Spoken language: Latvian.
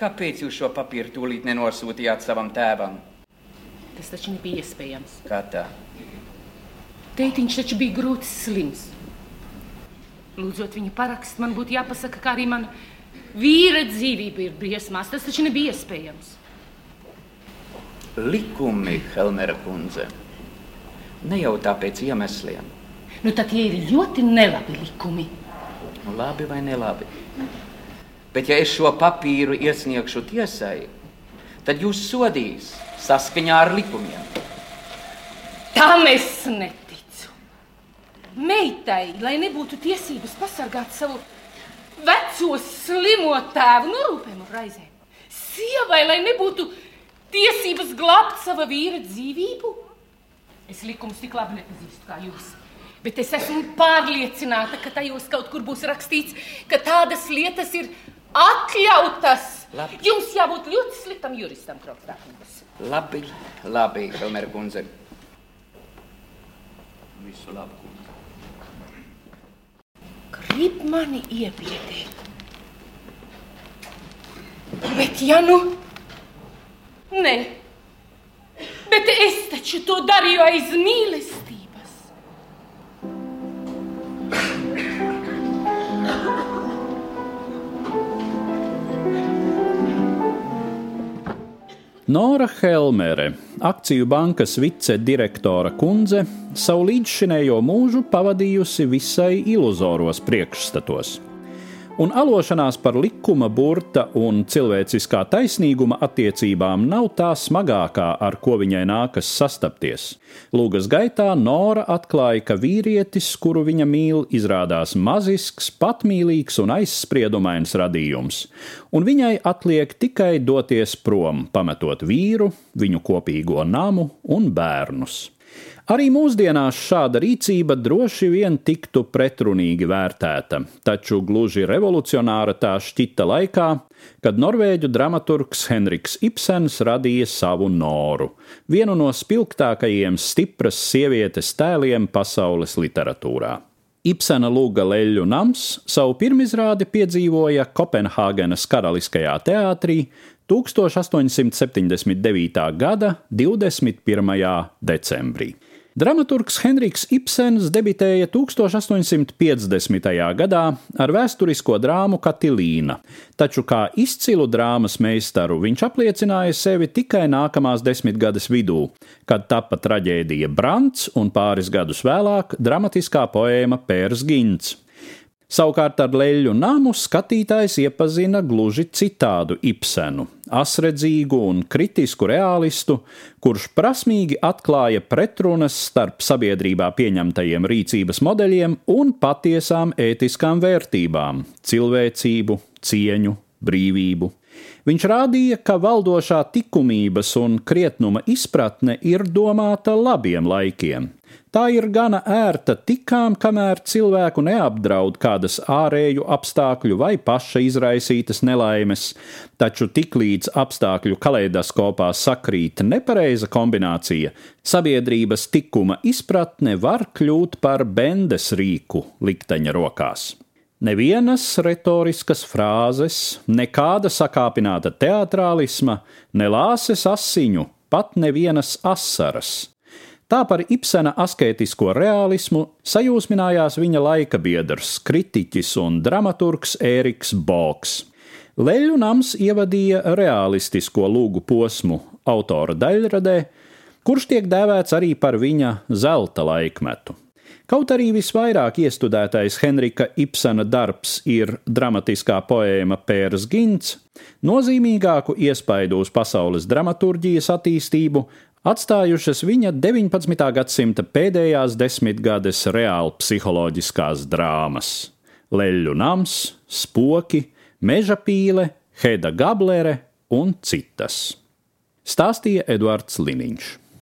Kāpēc jūs šo papīru tūlīt nenosūtījāt savam tēvam? Tas taču nebija iespējams. Kā tā? Tētiņš taču bija grūti slims. Lūdzot viņa parakstu, man būtu jāpasaka, ka arī mana vīra dzīvība ir briesmās. Tas taču nebija iespējams. Likumi, Helmera kundze. Ne jau tāpēc iemesliem. Nu, tad tie ir ļoti nelabi likumi. Labi vai nelabi? Bet ja es šo papīru iesniegšu tiesai, tad jūs sodīs saskaņā ar likumiem. Tam es neticu. Meitai, lai nebūtu tiesības pasargāt savu veco slimo tēvu no rūpēm un raizēm. Sievai, lai nebūtu tiesības glābt sava vīra dzīvību. Es likumus tik labi nepazīstu kā jūs. Bet es esmu pārliecināta, ka tajos kaut kur būs rakstīts, ka tādas lietas ir atļautas. Labi. Jums jābūt ļoti sliktam juristam, Krokstākungs. Labi, labi, Helmera kundze. Visu labu, kundze. Grib mani iebiedēt. Bet ja nu? Nē. Bet es taču to darīju aiz mīlestības. Nora Helmere, akciju bankas vicedirektora kundze, savu līdzšinējo mūžu pavadījusi visai iluzoros priekšstatos. Un alošanās par likuma burta un cilvēciskā taisnīguma attiecībām nav tā smagākā, ar ko viņai nākas sastapties. Lūgas gaitā Nora atklāja, ka vīrietis, kuru viņa mīl, izrādās mazisks, patmīlīgs un aizspriedumains radījums, un viņai atliek tikai doties prom, pametot vīru, viņu kopīgo namu un bērnus. Arī mūsdienās šāda rīcība droši vien tiktu pretrunīgi vērtēta, taču gluži revolucionāra tā šķita laikā, kad norvēģu dramaturgs Henriks Ibsens radīja savu noru, vienu no spilgtākajiem stipras sievietes tēliem pasaules literatūrā. Ibsena Lūga Leļu nams savu pirmizrādi piedzīvoja Kopenhāgenes Karaliskajā teātrī 1879. gada 21. decembrī. Dramaturgs Henriks Ibsens debitēja 1850. gadā ar vēsturisko drāmu Katilīna, taču kā izcilu drāmas meistaru viņš apliecināja sevi tikai nākamās desmitgades vidū, kad tapa traģēdija Brants un pāris gadus vēlāk dramatiskā poēma Pērs Gints. Savukārt ar leļu namu skatītājs iepazina gluži citādu Ibsenu, asredzīgu un kritisku realistu, kurš prasmīgi atklāja pretrunas starp sabiedrībā pieņemtajiem rīcības modeļiem un patiesām ētiskām vērtībām - cilvēcību, cieņu, brīvību. Viņš rādīja, ka valdošā likumības un krietnuma izpratne ir domāta labiem laikiem, Tā ir gana ērta tikām, kamēr cilvēku neapdraud kādas ārēju apstākļu vai paša izraisītas nelaimes, taču tiklīdz apstākļu kaleidoskopā sakrīt nepareiza kombinācija, sabiedrības tikuma izpratne var kļūt par bendes rīku likteņa rokās. Nevienas retoriskas frāzes, nekāda sakāpināta teātrālisma, nelāses asiņu, pat nevienas asaras Tā par Ibsena asketisko realismu sajūsminājās viņa laika biedrs, kritiķis un dramaturgs Ēriks Boks. Leļu nams ievadīja realistisko lūgu posmu autora daļradē, kurš tiek dēvēts arī par viņa zelta laikmetu. Kaut arī visvairāk iestudētais Henrika Ibsena darbs ir dramatiskā poēma Pērs Gints, nozīmīgāku iespaidu uz pasaules dramaturģijas attīstību atstājušas viņa 19. gadsimta pēdējās desmitgades reāli psiholoģiskās drāmas - Leļu nams, spoki, meža pīle, Heda Gablere un citas. Stāstīja Eduards Liniņš.